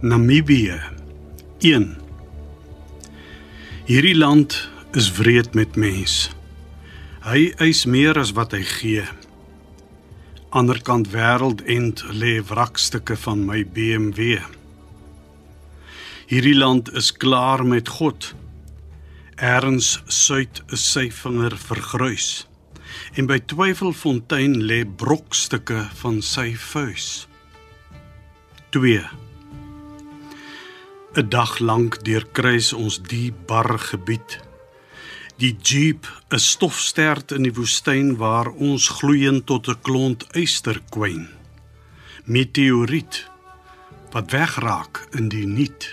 Namibië 1 Hierdie land is wreed met mens. Hy eis meer as wat hy gee. Anderkant wêreld end lê wrakstukke van my BMW. Hierdie land is klaar met God. Erns suid is sy vinger vergruis. En by Twyfelfontein lê brokstukke van sy vuis. 2 'n dag lank deurkruis ons die bar gebied. Die jeep, 'n stofstert in die woestyn waar ons gloeiend tot 'n klont eysterkwyn. Meteoriet wat wegraak in die niet.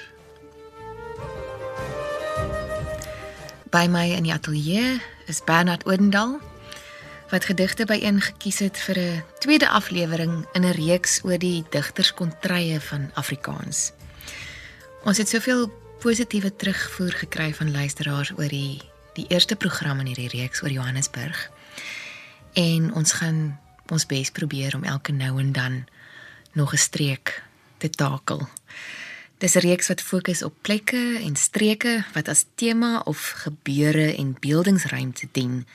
By my in die ateljee is Bernard Odendaal wat gedigte byeen gekies het vir 'n tweede aflewering in 'n reeks oor die digterskontrye van Afrikaans. Ons het soveel positiewe terugvoer gekry van luisteraars oor die die eerste program in hierdie reeks oor Johannesburg. En ons gaan ons bes probeer om elke nou en dan nog 'n streek te takel. Dis 'n reeks wat fokus op plekke en streke wat as tema of gebeure en beeldingsruimte dien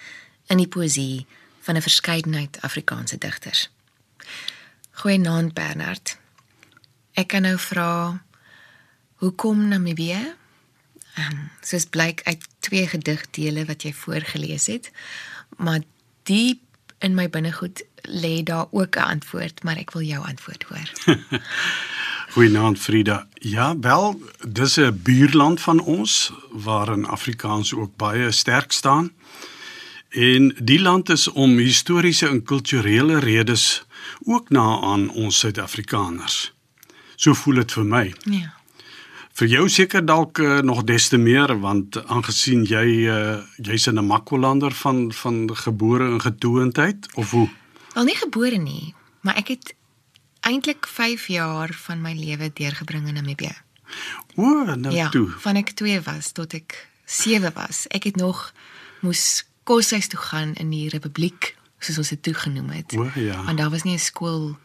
in die poësie van 'n verskeidenheid Afrikaanse digters. Goeienaand Bernard. Ek kan nou vra Hoekom Namibië? Ehm, um, soos blyk uit twee gedigdele wat jy voorgeles het, maar diep in my binnegoed lê daar ook 'n antwoord, maar ek wil jou antwoord hoor. Goeienaand Frida. Ja, wel, dis 'n buurland van ons waarin Afrikaans ook baie sterk staan. En die land is om historiese en kulturele redes ook na aan ons Suid-Afrikaners. So voel dit vir my. Ja vir jou seker dalk uh, nog des te meer want aangesien jy uh, jy's 'n Makolander van van gebore en getoondheid of hoe? Wel nie gebore nie, maar ek het eintlik 5 jaar van my lewe deurgebring in Namibië. O, nou ja, toe. van ek 2 was tot ek 7 was. Ek het nog moes koshuis toe gaan in die Republiek soos ons dit toe genoem het. O ja. Want daar was nie 'n skool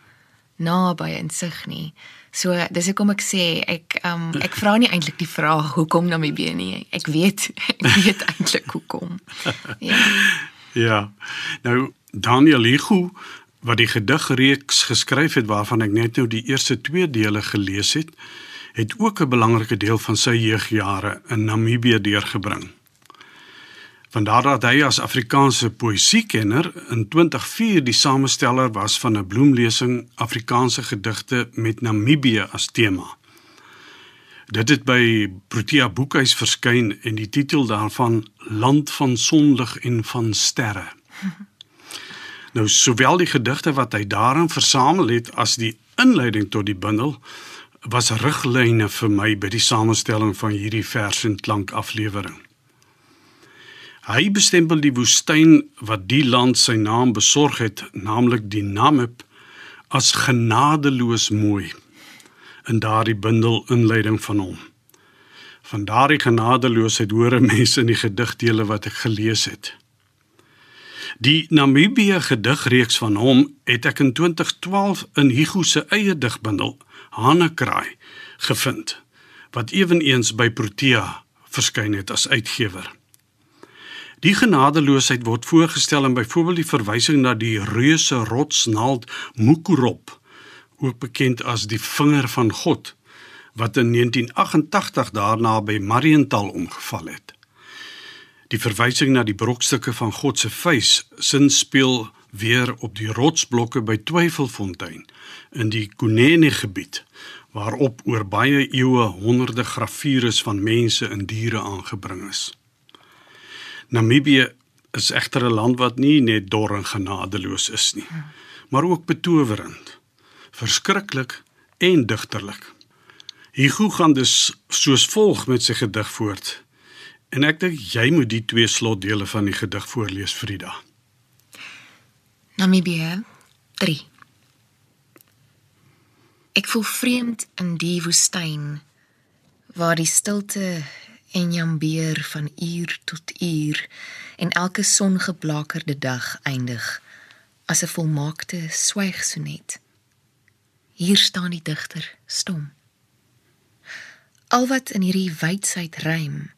naby in sig nie. So dis hoekom ek sê ek um ek vra nie eintlik die vraag hoekom Namibië nie. Ek weet ek weet eintlik hoekom. Ja. Ja. Nou Daniel Hugo wat die gedigreeks geskryf het waarvan ek net nou die eerste 2 dele gelees het, het ook 'n belangrike deel van sy jeugjare in Namibië deurgebring. Vandaar dat hy as Afrikaanse poësiekenner in 2004 die samesteller was van 'n bloemlesing Afrikaanse gedigte met Namibië as tema. Dit het by Protea Boekhuis verskyn en die titel daarvan Land van sonlig en van sterre. Nou sowel die gedigte wat hy daarin versamel het as die inleiding tot die bundel was riglyne vir my by die samestelling van hierdie vers en klank aflewering. Hy bestempel die woestyn wat die land sy naam besorg het, naamlik die Namib, as genadeloos mooi in daardie bundel inleiding van hom. Van daardie genadeloosheid hoor mense in die gedigdele wat ek gelees het. Die Namibië gedigreeks van hom het ek in 2012 in Hugo se eie digbundel Hanekraai gevind wat ewenigs by Protea verskyn het as uitgewer. Die genadeloosheid word voorgestel in byvoorbeeld die verwysing na die reuse rotsnaald Mukurop, ook bekend as die vinger van God, wat in 1988 daarna by Mariental omgeval het. Die verwysing na die brokstukke van God se vuis sin speel weer op die rotsblokke by Twyfelfontein in die Kunene gebied waarop oor baie eeue honderde gravures van mense en diere aangebring is. Namibië is egter 'n land wat nie net dor en genadeloos is nie, maar ook betowerend, verskriklik en digterlik. Hugo gaan dus soos volg met sy gedig voort. En ek dink jy moet die twee slotdele van die gedig voorlees, Frida. Namibië 3 Ek voel vreemd in die woestyn waar die stilte en jambeer van uur tot uur en elke songeblakerde dag eindig as 'n volmaakte swygsonet. Hier staan die digter stom. Al wat in hierdie wydheid rym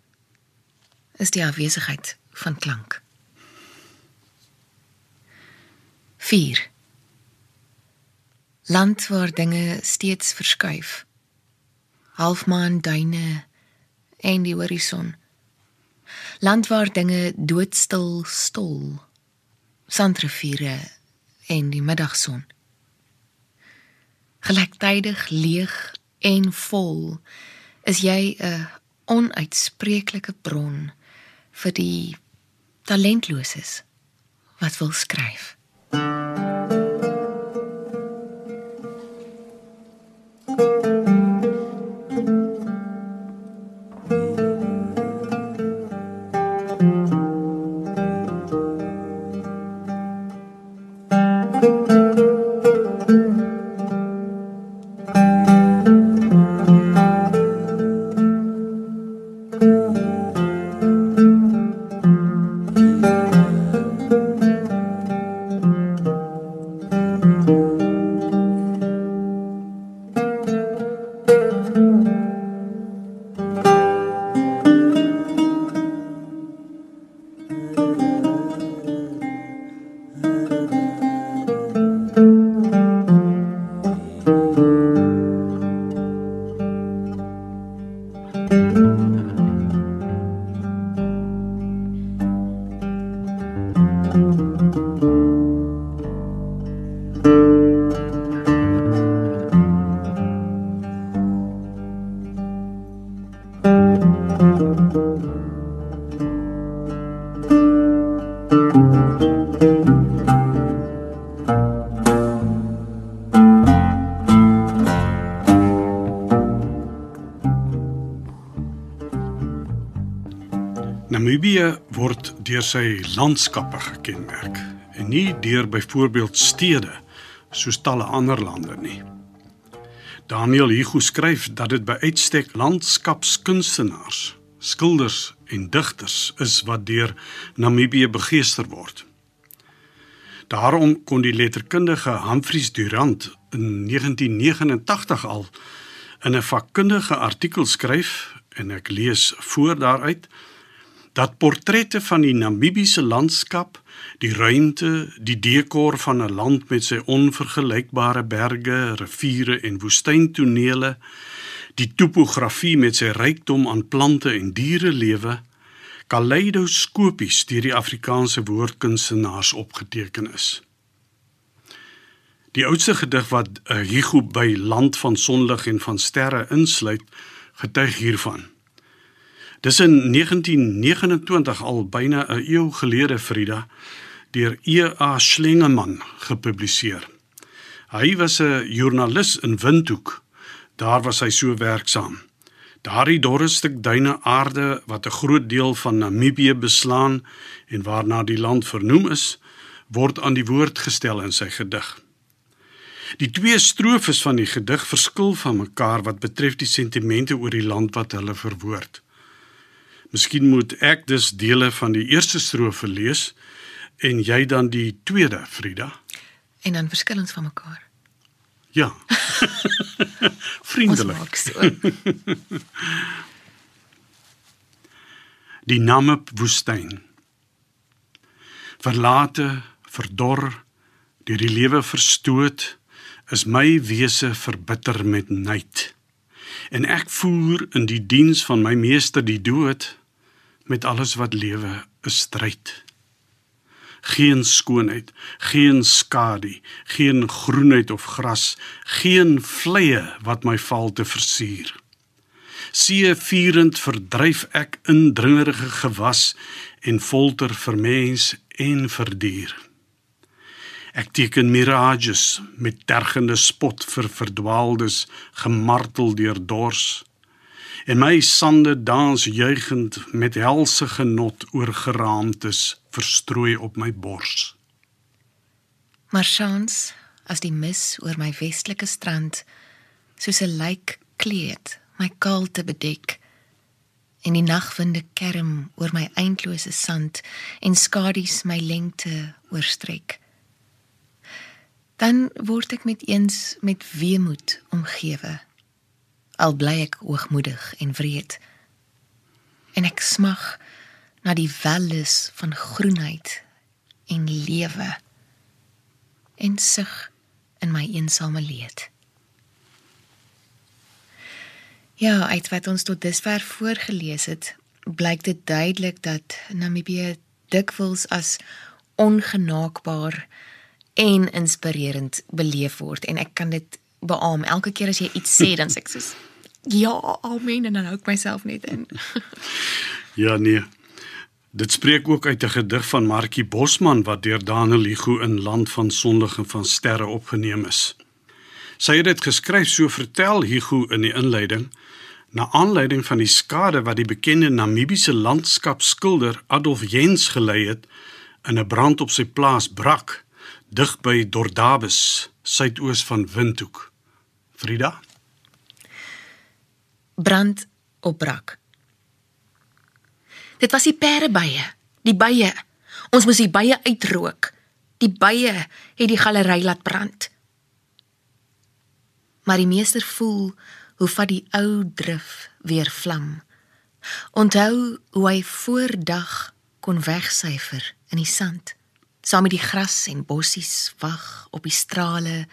is die afwesigheid van klank. 4 Land waar dinge steeds verskuif. Halfmaan duine en die horison. Land waar dinge doodstil stol. Sandriviere en die middagson. Gelyktydig leeg en vol is jy 'n onuitspreeklike bron vir die talentloses wat wil skryf. Namibië deur sy landskappe gekenmerk en nie deur byvoorbeeld stede soos talle ander lande nie. Daniel Hugo skryf dat dit by uitstek landskapskunstenaars, skilders en digters is wat deur Namibië begeester word. Daarom kon die letterkundige Humphreys Durant in 1989 al in 'n vakkundige artikel skryf en ek lees voor daaruit dat portrette van die Namibiese landskap, die ruimte, die dekor van 'n land met sy onvergelykbare berge, riviere en woestyntonele, die topografie met sy rykdom aan plante en dierelewe, kaleidoskopies deur die Afrikaanse woordkunstenaars opgeteken is. Die oudste gedig wat Hugo by Land van sonlig en van sterre insluit, getuig hiervan. Dis in 1929 al byna 'n eeu gelede Frida deur E.A. Schlingeman gepubliseer. Hy was 'n joernalis in Windhoek. Daar was hy so werksaam. Daardie dorre stuk duine aarde wat 'n groot deel van Namibië beslaan en waarna die land vernoem is, word aan die woord gestel in sy gedig. Die twee strofes van die gedig verskil van mekaar wat betref die sentimente oor die land wat hulle verwoord. Miskien moet ek dus dele van die eerste strofe lees en jy dan die tweede, Frida. En dan verskil ons van mekaar. Ja. Vriendelik. So. die Namib woestyn. Verlate, verdor, deur die lewe verstoot, is my wese verbitter met nait. En ek voer in die diens van my meester die dood met alles wat lewe 'n stryd. Geen skoonheid, geen skadu, geen groenheid of gras, geen vleye wat my val te versier. See vierend verdryf ek indringerige gewas en folter vir mens en vir dier. Ek teken mirages met tergende spot vir verdwaaldes gemartel deur dors en my sande dans juigend met helse genot oor geraamtes verstrooi op my bors. Maar sjans as die mis oor my westelike strand soos 'n lijk kleed my kalte bedek en die nagwinde kerm oor my eindlose sand en skadu's my lengte oorstrek dan word ek met eens met weemoed omgewe Al bly ek hoogmoedig en wreed. En ek smag na die welles van groenheid en lewe en sug in my eensame leed. Ja, uit wat ons tot dusver voorgeles het, blyk dit duidelik dat Namibië dikwels as ongenaakbaar en inspirerend beleef word en ek kan dit beamoen. Elke keer as jy iets sê, dan sê ek soos ja, amen en dan hou ek myself net in. Ja nee. Dit spreek ook uit 'n gedig van Markie Bosman wat deur Daniel Hugo in Land van Sondige van Sterre opgeneem is. Sy het dit geskryf so vertel Hugo in die inleiding na aanleiding van die skade wat die bekende Namibiese landskapskilder Adolf Jens gelei het in 'n brand op sy plaas Brak dig by Dordabes, suidoos van Windhoek. Frida? Brand op Brak. Dit was die perebye, die bye. Ons moes die bye uitrook. Die bye het die galery laat brand. Maar die meester voel hoe vat die ou drif weer vlam. Onthou hoe hy voordag kon wegsyfer in die sand saam met die gras en bossies wag op die strale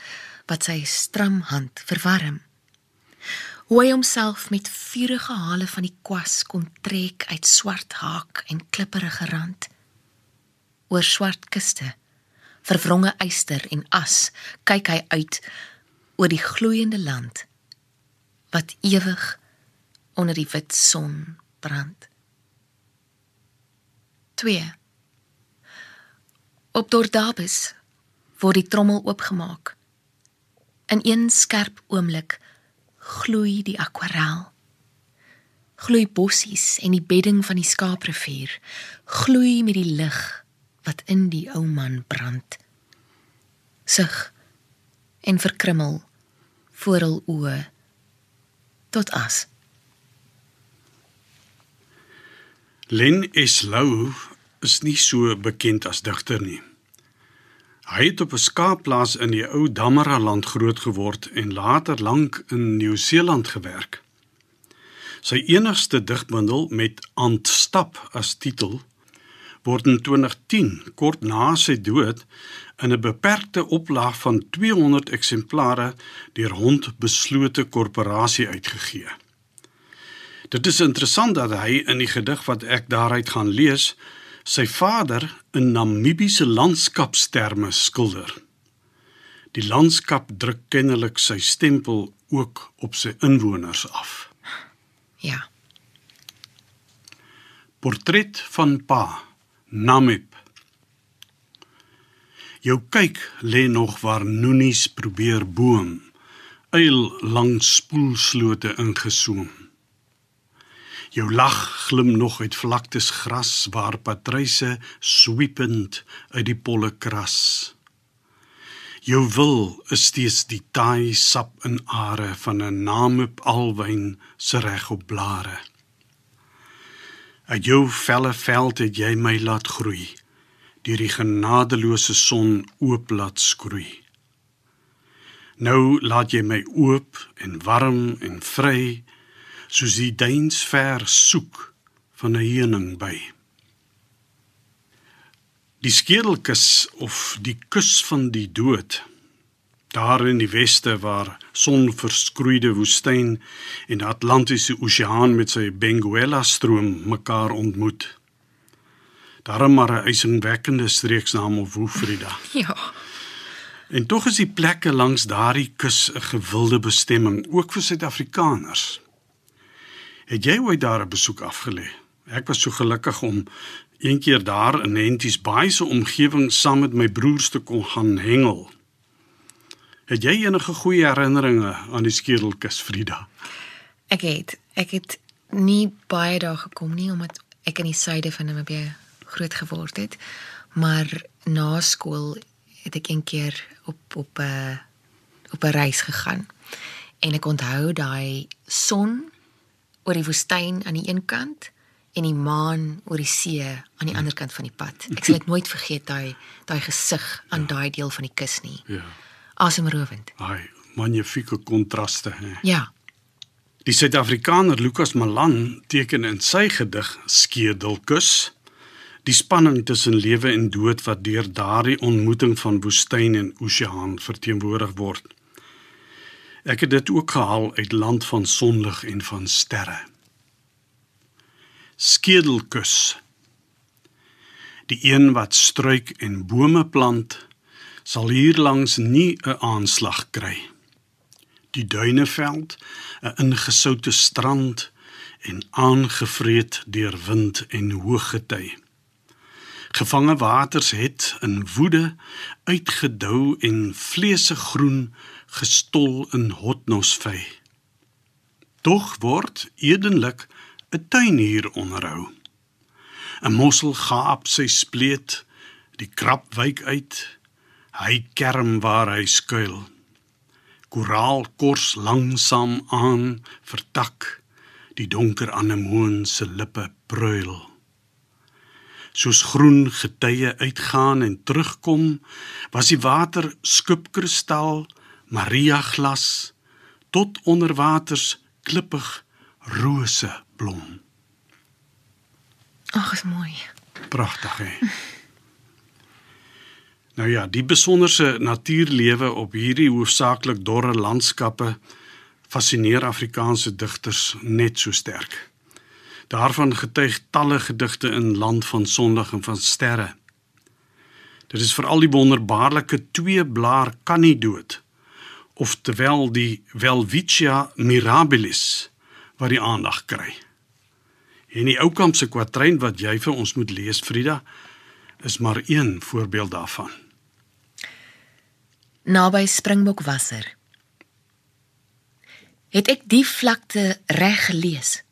wat sy stram hand verwarm. Hoe hy homself met vurige hale van die kwas kon trek uit swart haak en klipperige rand oor swart kuste verwronge eyster en as kyk hy uit oor die gloeiende land wat ewig onder die wit son brand 2 Op Dordabes word die trommel oopgemaak. In een skerp oomblik gloei die akwarel. Gloei bossies en die bedding van die skaaprivier gloei met die lig wat in die ou man brand. Sug en verkrummel voor hul oë tot as. Len Eslou is nie so bekend as digter nie. Hy het op 'n skaapplaas in die ou Damaraland groot geword en later lank in Nieu-Seeland gewerk. Sy enigste digbundel met Antstap as titel word in 2010 kort na sy dood in 'n beperkte oplaag van 200 eksemplare deur Hond Beslote Korporasie uitgegee. Dit is interessant dat hy in die gedig wat ek daaruit gaan lees, sy vader in Namibiese landskapsterme skilder. Die landskap druk kennelik sy stempel ook op sy inwoners af. Ja. Portret van pa Namib. Jou kyk lê nog waar noenies probeer boom, uil langs spoelslote ingesoom. Jou lag glim nog uit vlaktes gras waar patryse swiepend uit die polle kras. Jou wil is steeds die taai sap in are van 'n naamop alwyn se reg op blare. Uit jou velle veld het jy my laat groei, deur die genadeloose son oop laat skroei. Nou laat jy my oop en warm en vry soos die duins ver soek van 'n heuning by. Die skedelkus of die kus van die dood daar in die weste waar sonverskroeide woestyn en die Atlantiese Oseaan met sy Benguela stroom mekaar ontmoet. Daarom maar 'n eisenwekkende streeksnaam of Woefrida. Ja. En tog is die plekke langs daardie kus 'n gewilde bestemming ook vir Suid-Afrikaners. Het jy ooit daar 'n besoek afgelê? Ek was so gelukkig om een keer daar in Henties Bay se omgewing saam met my broers te kon gaan hengel. Het jy enige goeie herinneringe aan die Skedelkus Frida? Ek het ek het nie baie daar gekom nie omdat ek in die suide van Namibië groot geword het. Maar na skool het ek een keer op op 'n uh, op 'n reis gegaan. En ek onthou daai son oor die woestyn aan die een kant en die maan oor die see aan die ander kant van die pad. Ek sal dit nooit vergeet daai daai gesig aan ja. daai deel van die kus nie. Ja. Asemrowend. Ai, magnifieke kontraste hè. Ja. Die Suid-Afrikaner Lukas Malan teken in sy gedig Skedelkus die spanning tussen lewe en dood wat deur daardie ontmoeting van woestyn en oseaan verteenwoordig word. Ek het dit ook gehaal uit land van sonlig en van sterre. Skedelkus. Die een wat struik en bome plant, sal hier langs nie 'n aanslag kry. Die duineveld, 'n ingesoute strand en aangevreet deur wind en hoëgety. Gevange waters het in woede uitgedou en vleese groen gestol in hotnosvy. Tog word edenlik 'n tuin hier onderhou. 'n Mossel gaap sy spleet, die krab wyk uit. Hy kerm waar hy skuil. Koraal kors langsam aan vertak, die donker anemoon se lippe pruil soos groen getye uitgaan en terugkom, was die water skupkristal, Maria glas, tot onder waters klippig rose blom. Ag, is mooi. Pragtig hè. Nou ja, die besonderse natuurlewe op hierdie hoofsaaklik dorre landskappe fascineer Afrikaanse digters net so sterk. Daarvan getuig talle gedigte in Land van Sondag en van Sterre. Dit is veral die wonderbaarlike twee blaar kan nie dood of terwyl die Welwitschia mirabilis wat die aandag kry. En die Oukampse kwatryn wat jy vir ons moet lees Frida is maar een voorbeeld daarvan. Naby Springbokwasser. Het ek die vlakte reg gelees?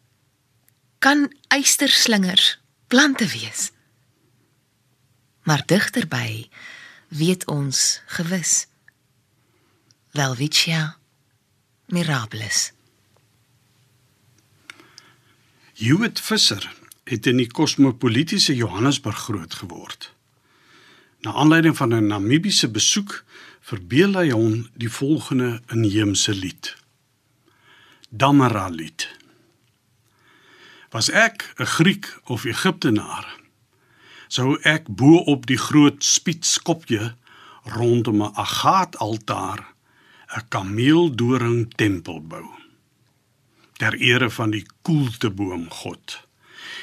kan eysterslingers plante wees. Maar digterby weet ons gewis Welwitschia mirabilis. Hewitt Visser het in die kosmopolitiese Johannesburg groot geword. Na aanleiding van 'n Namibiese besoek verbeel hy hom die volgende inheemse lied. Damara lied. Was ek 'n Griek of Egiptenaar, sou ek bo op die groot spietskopje rondom 'n agaataltaar 'n kameeldoring tempel bou. Ter ere van die koelteboom God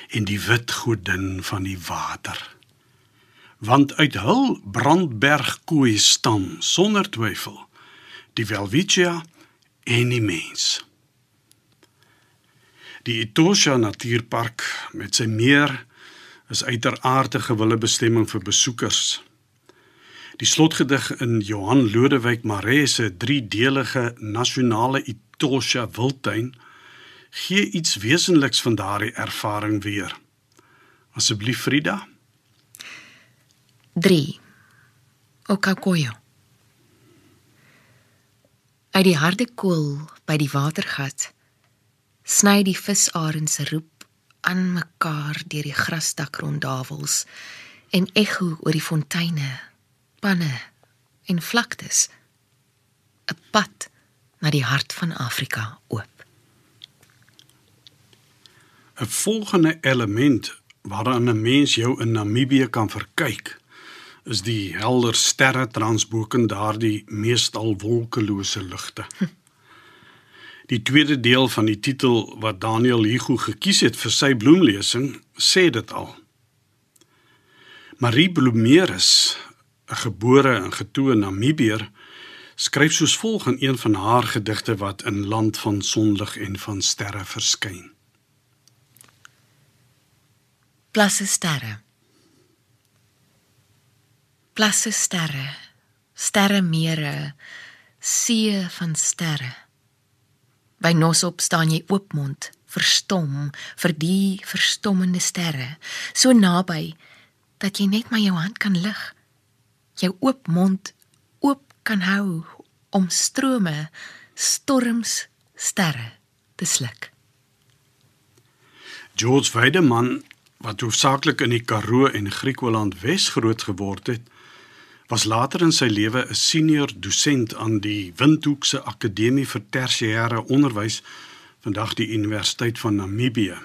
en die wit godin van die water. Want uit hul brandberg koei stam sonder twyfel die Welwitschia en die mens. Die Etosha Natuurpark met sy meer is uiteraard 'n gewille bestemming vir besoekers. Die slotgedig in Johan Lodewyk Maree se driedelige nasionale Etosha wildtuin gee iets wesenliks van daardie ervaring weer. Asseblief Frida. 3. Okakoyo. Uit die harde koel by die watergat sny die visarend se roep aan mekaar deur die grasdak rondavels en ekho oor die fonteine, panne en vlaktes 'n pad na die hart van Afrika oop. 'n Volgende element waaraan 'n mens jou in Namibië kan verkyk, is die helder sterre transboken daardie meestal wolkelose lugte. Hm. Die tweede deel van die titel wat Daniel Hugo gekies het vir sy bloemlesing, sê dit al. Marie Bloemeris, 'n gebore en getoe Namibier, skryf soos volg in een van haar gedigte wat in Land van sonlig en van sterre verskyn. Plasse sterre. Plasse sterre. Sterre mere, see van sterre. By Nosop staan jy oopmond, verstom vir die verstommende sterre, so naby dat jy net maar jou hand kan lig. Jou oop mond oop kan hou om strome, storms, sterre te sluk. George Weideman, wat hoofsaaklik in die Karoo en Griekeland Wes groot geword het, was later in sy lewe 'n senior dosent aan die Windhoekse Akademie vir Tersiêre Onderwys vandag die Universiteit van Namibië.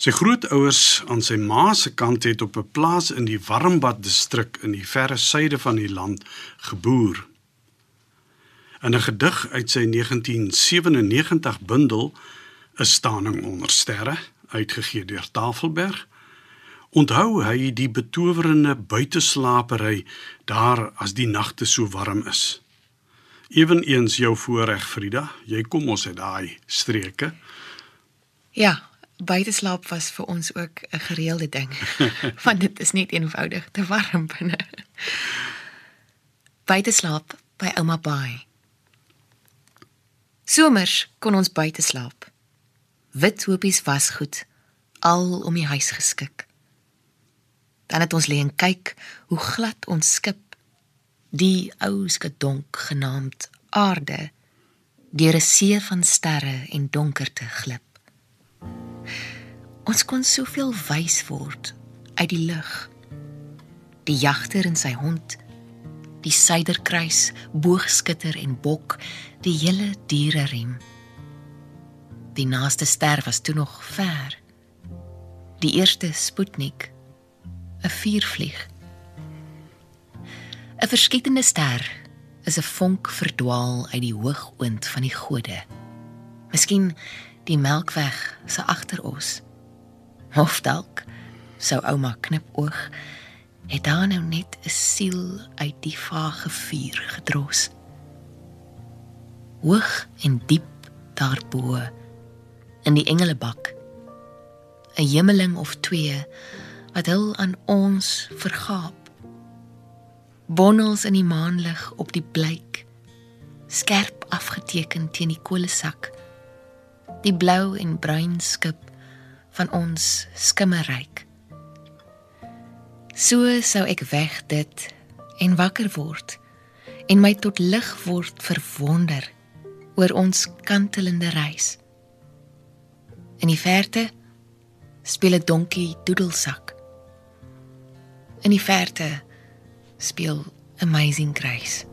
Sy grootouers aan sy ma se kant het op 'n plaas in die Warmbad distrik in die verre suide van die land geboer. In 'n gedig uit sy 1997 bundel 'n staning onder sterre, uitgegee deur Tafelberg, onthou hy die betowerende buiteslaapery daar as die nagte so warm is. Eweneens jou voorreg Frida, jy kom ons uit daai streke. Ja, buiteslaap was vir ons ook 'n gereelde ding. Want dit is net eenvoudig te warm binne. Buiteslaap by ouma Baai. Somers kon ons buite slaap. Wit hopies was goed, al om die huis geskik. Dan het ons lê en kyk hoe glad ons skip die ou skedonk genaamd aarde deur 'n see van sterre en donkerte glip. Ons kon soveel wys word uit die lug. Die jagter en sy hond, die suiderkruis, boogskutter en bok, die hele diereriem. Die naaste ster was toe nog ver. Die eerste Sputnik, 'n vuurvlieg. 'n Verskietende ster is 'n vonk verdwaal uit die hoogoond van die gode. Miskien die Melkweg se agter ons. Of dalk sou ouma knipoog het daar nou net 'n siel uit die vage vuur gedros. Hoog en diep daarbo in die engelebak 'n hemeling of twee wat hul aan ons vergaap bonnels in die maanlig op die blyk skerp afgeteken teen die kolesak die blou en bruin skip van ons skimmerryk. So sou ek weg dit en wakker word en my tot lig word verwonder oor ons kantelende reis. In die verte speel 'n donkie doedelsak. In die verte speel Amazing Grace.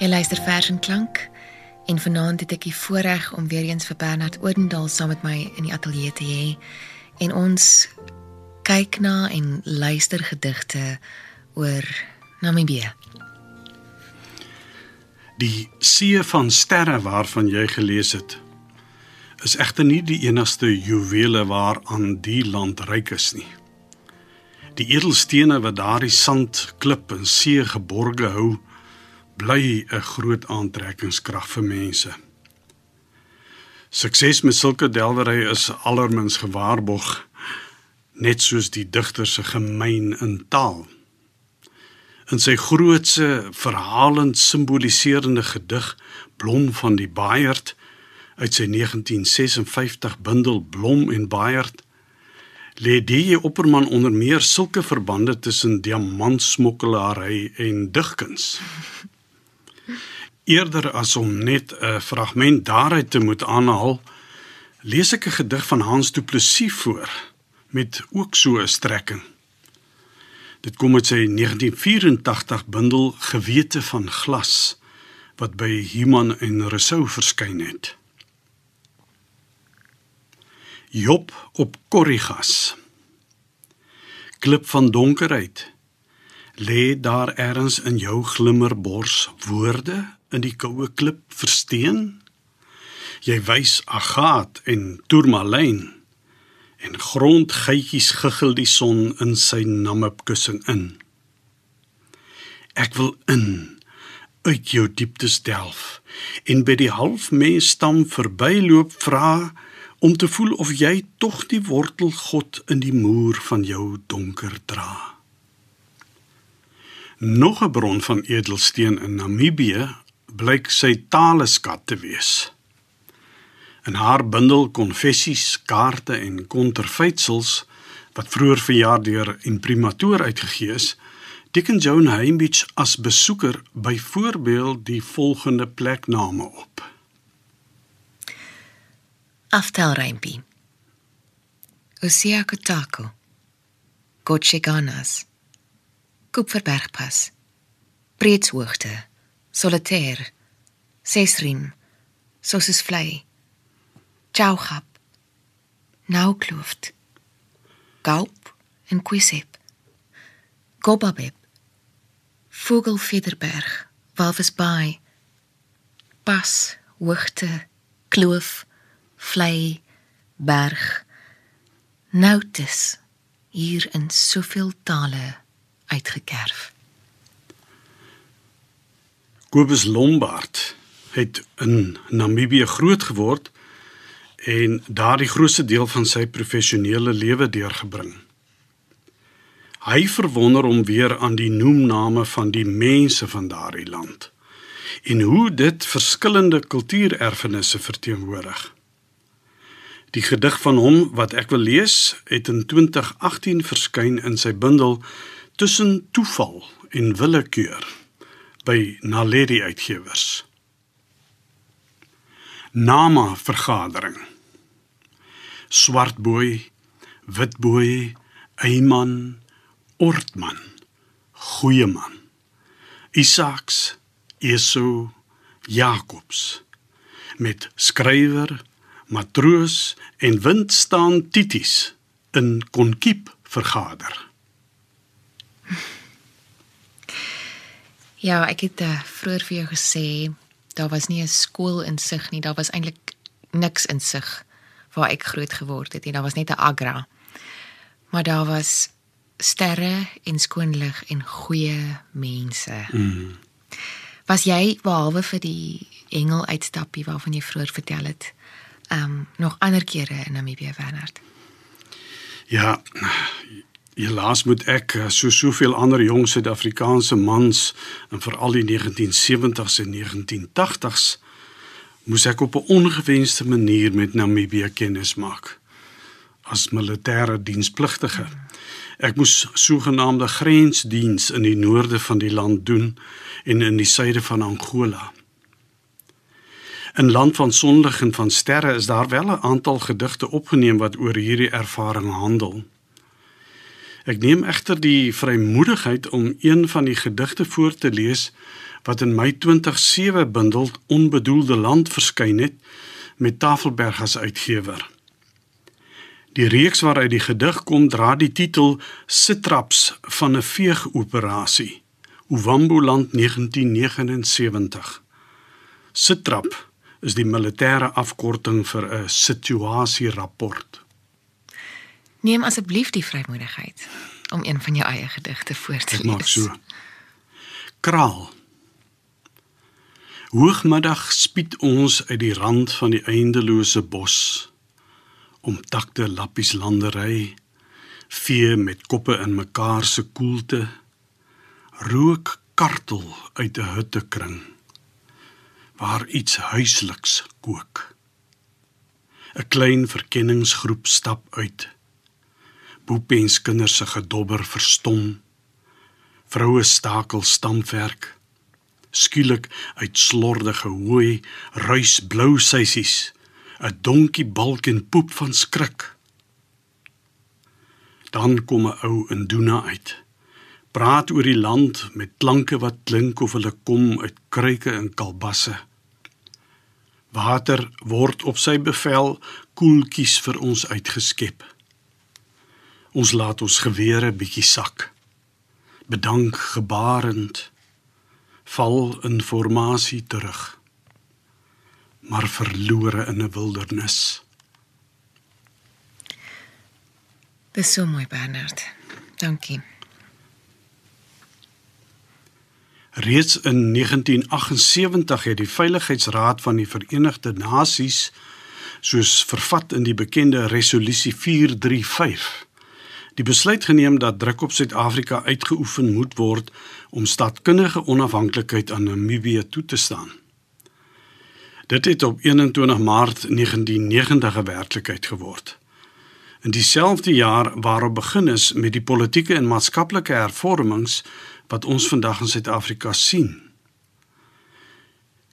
Jy luister vers en klank en vanaand het ek die voorreg om weer eens vir Bernard Odendaal saam met my in die ateljee te hê en ons kyk na en luister gedigte oor Namibië. Die see van sterre waarvan jy gelees het, is egter nie die enigste juwele waaraan die land ryk is nie. Die edelstene wat daardie sand, klip en see geborge hou, bly 'n groot aantrekkingskrag vir mense. Sukses met sulke delwery is allermins gewaarborg net soos die digter se gemeen in taal. In sy grootse verhalend simboliserende gedig Blom van die Baaierd uit sy 1956 bundel Blom en Baaierd lê die opperman onder meer sulke verbande tussen diamantsmokkelary en digkuns eerder as om net 'n fragment daaruit te moet aanhaal, lees ek 'n gedig van Hans Du Plessis voor met ook so 'n strekking. Dit kom uit sy 1984 bundel Gewete van glas wat by Human en Rousseau verskyn het. Job op Korrigas. Klip van donkerheid. Lê daar ergens in jou glimmerbors woorde in die koue klip versteen? Jy wys agaat en tourmalyn en grondgeitjies giggel die son in sy namepkussing in. Ek wil in uit jou dieptes delf en by die halfmens stam verbyloop vra om te voel of jy tog die wortel God in die muur van jou donker dra. Nog 'n bron van edelsteen in Namibië blyk sy taleskat te wees. In haar bundel konfessies, kaarte en konterfeitsels wat vroeër verjaar deur Imprimatur uitgegee is, teken Joan Heinbich as besoeker byvoorbeeld die volgende plekname op. Aftel Reimpie. Osia Kotako. Gotcheganas. Kupferbergpas. Breedshoogte. Solitaire. Sesrim. Sosis vlei. Chauchap. Naukluft. Gaup en Quisep. Gobabeb. Vogelvederberg. Walvisbaai. Pas, hoogte, kloof, vlei, berg. Noutis hier in soveel tale uitgekerf. Kobus Lombard het in Namibië groot geword en daardie grootste deel van sy professionele lewe deurgebring. Hy verwonder hom weer aan die noemname van die mense van daardie land en hoe dit verskillende kultuurerfenisse verteenwoordig. Die gedig van hom wat ek wil lees, het in 2018 verskyn in sy bundel Tussen toeval en willekeur by Naledi Uitgewers. Nama vergadering. Swartbooi, witbooi, Eyman, Ortman, Goeieman. Isaacs, Esau, Jakobs met skrywer, matroos en wind staan tities in konkiep vergader. Ja, ek het uh, vroeër vir jou gesê daar was nie 'n skool in sig nie, daar was eintlik niks in sig waar ek groot geword het nie. Daar was net 'n agra. Maar daar was sterre en skoon lig en goeie mense. Mm. Was jy behalwe vir die engel uitstappie waarvan jy vroeër vertel het, ehm um, nog ander kere in Namibië Wernard? Ja, helaas moet ek eh, so soveel ander jong Suid-Afrikaanse mans en veral die 1970s en 1980s moes ek op 'n ongewenste manier met Namibië kennis maak as militêre dienspligtige. Ek moes sogenaamde grensdiens in die noorde van die land doen en in die suide van Angola. In land van sonlig en van sterre is daar wel 'n aantal gedigte opgeneem wat oor hierdie ervaring handel. Ek neem egter die vrymoedigheid om een van die gedigte voor te lees wat in my 2007 bundel Onbedoelde land verskyn het met Tafelberg as uitgewer. Die reeks waaruit die gedig kom dra die titel Sitraps van 'n veegoperasie. Uwambo land 1979. Sitrap is die militêre afkorting vir 'n situasierapport. Neem asseblief die vrymoedigheid om een van jou eie gedigte voor te Ek lees. maak so. Kraal. Hoogmiddag spied ons uit die rand van die eindelose bos. Omtakte lappies landery, vee met koppe in mekaar se koelte, rook kartel uit 'n huttekring waar iets huisliks kook. 'n Klein verkenningsgroep stap uit. Boepens kinders se gedobber verstom. Vroue stakel stampwerk. Skielik uit slordige hooi ruis blou seisies, 'n donkie balk en poep van skrik. Dan kom 'n ou in Doena uit. Praat oor die land met klanke wat klink of hulle kom uit kruike en kalbasse. Water word op sy bevel koeltjies vir ons uitgeskep. Ons laat ons gewere bietjie sak. Bedank gebarend val in formasie terug. Maar verlore in 'n wildernis. Dis so mooi Bernard. Dankie. Reeds in 1978 het die Veiligheidsraad van die Verenigde Nasies soos vervat in die bekende resolusie 435 die besluit geneem dat druk op Suid-Afrika uitgeoefen moet word om staatkundige onafhanklikheid aan Namibië toe te staan. Dit het op 21 Maart 1990 'n werklikheid geword. In dieselfde jaar waarop begin is met die politieke en maatskaplike hervormings wat ons vandag in Suid-Afrika sien.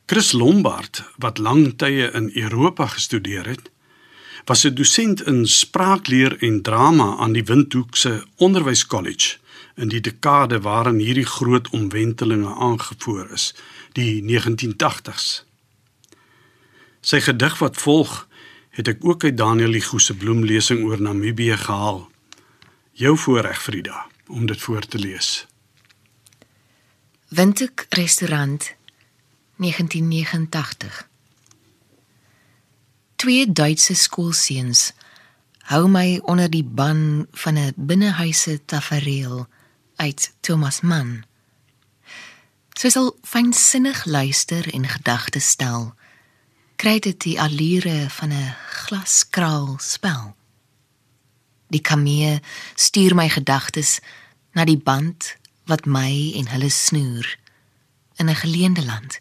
Chris Lombard, wat lang tye in Europa gestudeer het, was 'n dosent in spraakleer en drama aan die Windhoek se Onderwyskollege in die dekade waarin hierdie groot omwentelinge aangevoer is, die 1980s. Sy gedig wat volg, het ek ook uit Daniel Ligo se bloemlesing oor Namibië gehaal. Jou voorreg Frida om dit voor te lees. Windhoek restaurant 1989 Twee Duitse skoolseuns hou my onder die ban van 'n binnehuise tafereel uit Thomas Mann. Sy sal fynsinnig luister en gedagtes stel. Kry dit die allure van 'n glaskraal spel. Die kamee stuur my gedagtes na die band wat my en hulle snoer in 'n geleende land.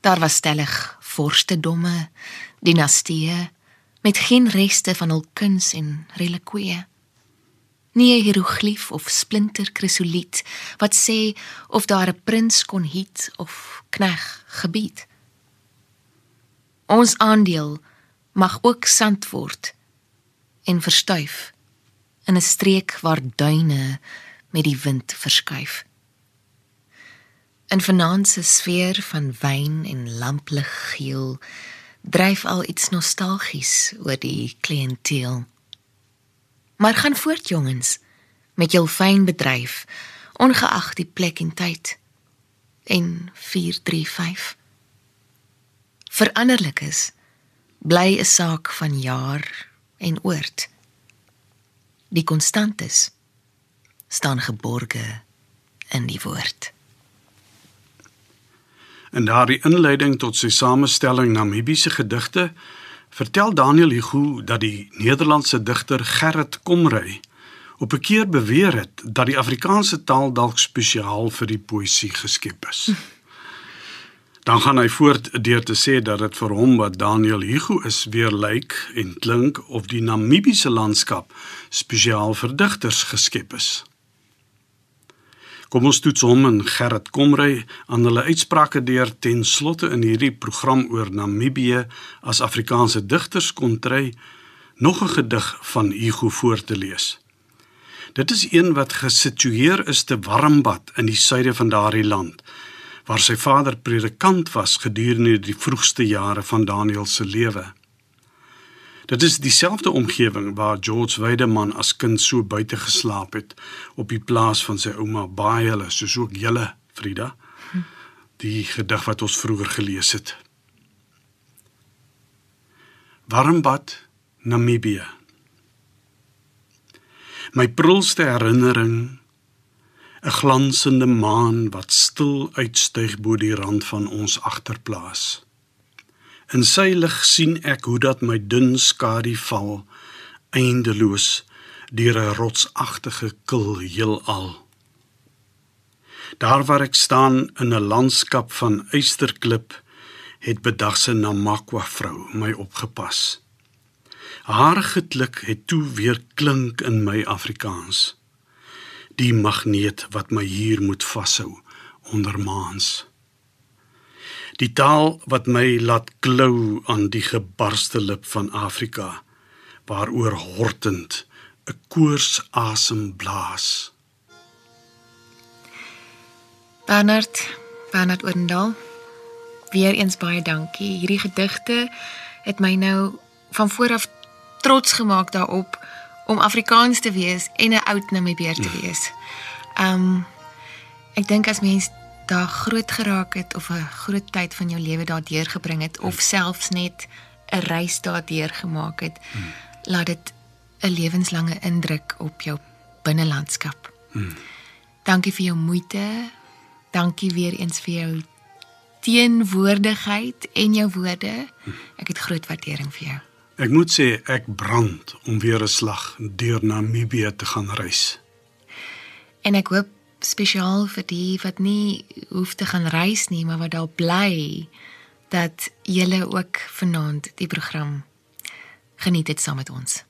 Daar was stellig vorstedomme, dinastieë met geen reste van hul kuns en relikwieë. Nie 'n hieroglief of splinter krisoliet wat sê of daar 'n prins kon hiet of knegg gebied. Ons aandeel mag ook sand word en verstuif in 'n streek waar duine met die wind verskuif. In vanaand se sfeer van wyn en lamplig geel dryf al iets nostalgies oor die kliënteel. Maar gaan voort jongens met jou fyn bedryf ongeag die plek en tyd. En 435 Veranderlik is bly 'n saak van jaar en oord. Die konstantes staan geborge in die woord. In daardie inleiding tot sy samestelling Namibiese gedigte vertel Daniel Hugo dat die Nederlandse digter Gerrit Komrey op 'n keer beweer het dat die Afrikaanse taal dalk spesiaal vir die poësie geskep is. Dan gaan hy voort deur te sê dat dit vir hom wat Daniel Hugo is weer lyk en klink of die Namibiese landskap spesiaal vir digters geskep is. Kom ons toets hom en Gerrit Komrey aan hulle uitsprake deur ten slotte in hierdie program oor Namibië as Afrikaanse digters kontry nog 'n gedig van Hugo voor te lees. Dit is een wat gesitueer is te Warmbad in die suide van daardie land waar sy vader predikant was gedurende die vroegste jare van Daniel se lewe. Dit is dieselfde omgewing waar George Weideman as kind so buite geslaap het op die plaas van sy ouma Baaiele, soos ook julle Frida. Die gedig wat ons vroeër gelees het. Warmbad, Namibië. My prulste herinnering 'n glansende maan wat stil uitstyg bo die rand van ons agterplaas. In sy lig sien ek hoe dat my dun skadu val eindeloos deur 'n rotsagtige kil heelal. Daar waar ek staan in 'n landskap van eysterklip het bedagse Namakwa vrou my opgepas. Haar geklik het toe weer klink in my Afrikaans. Die magneet wat my hier moet vashou onder maans die taal wat my laat klou aan die gebarste lip van Afrika waaroor hortend 'n koors asem blaas Bernard Bernard Oendal weer eens baie dankie hierdie gedigte het my nou van vooraf trots gemaak daarop om Afrikaans te wees en 'n oud Namibier te hm. wees. Um ek dink as mens daar groot geraak het of 'n groot tyd van jou lewe daardeur gebring het of selfs net 'n reis daardeur gemaak het, hmm. laat dit 'n lewenslange indruk op jou binnelandskap. Hmm. Dankie vir jou moeite Dankie weer eens vir jou teenwoordigheid en jou woorde. Ek het groot waardering vir jou. Ek moet sê ek brand om weer 'n slag deur Namibië te gaan reis. En ek hoop spesiaal vir die wat nie hoef te gaan reis nie, maar wat daar bly dat julle ook vanaand die program geniet het saam met ons.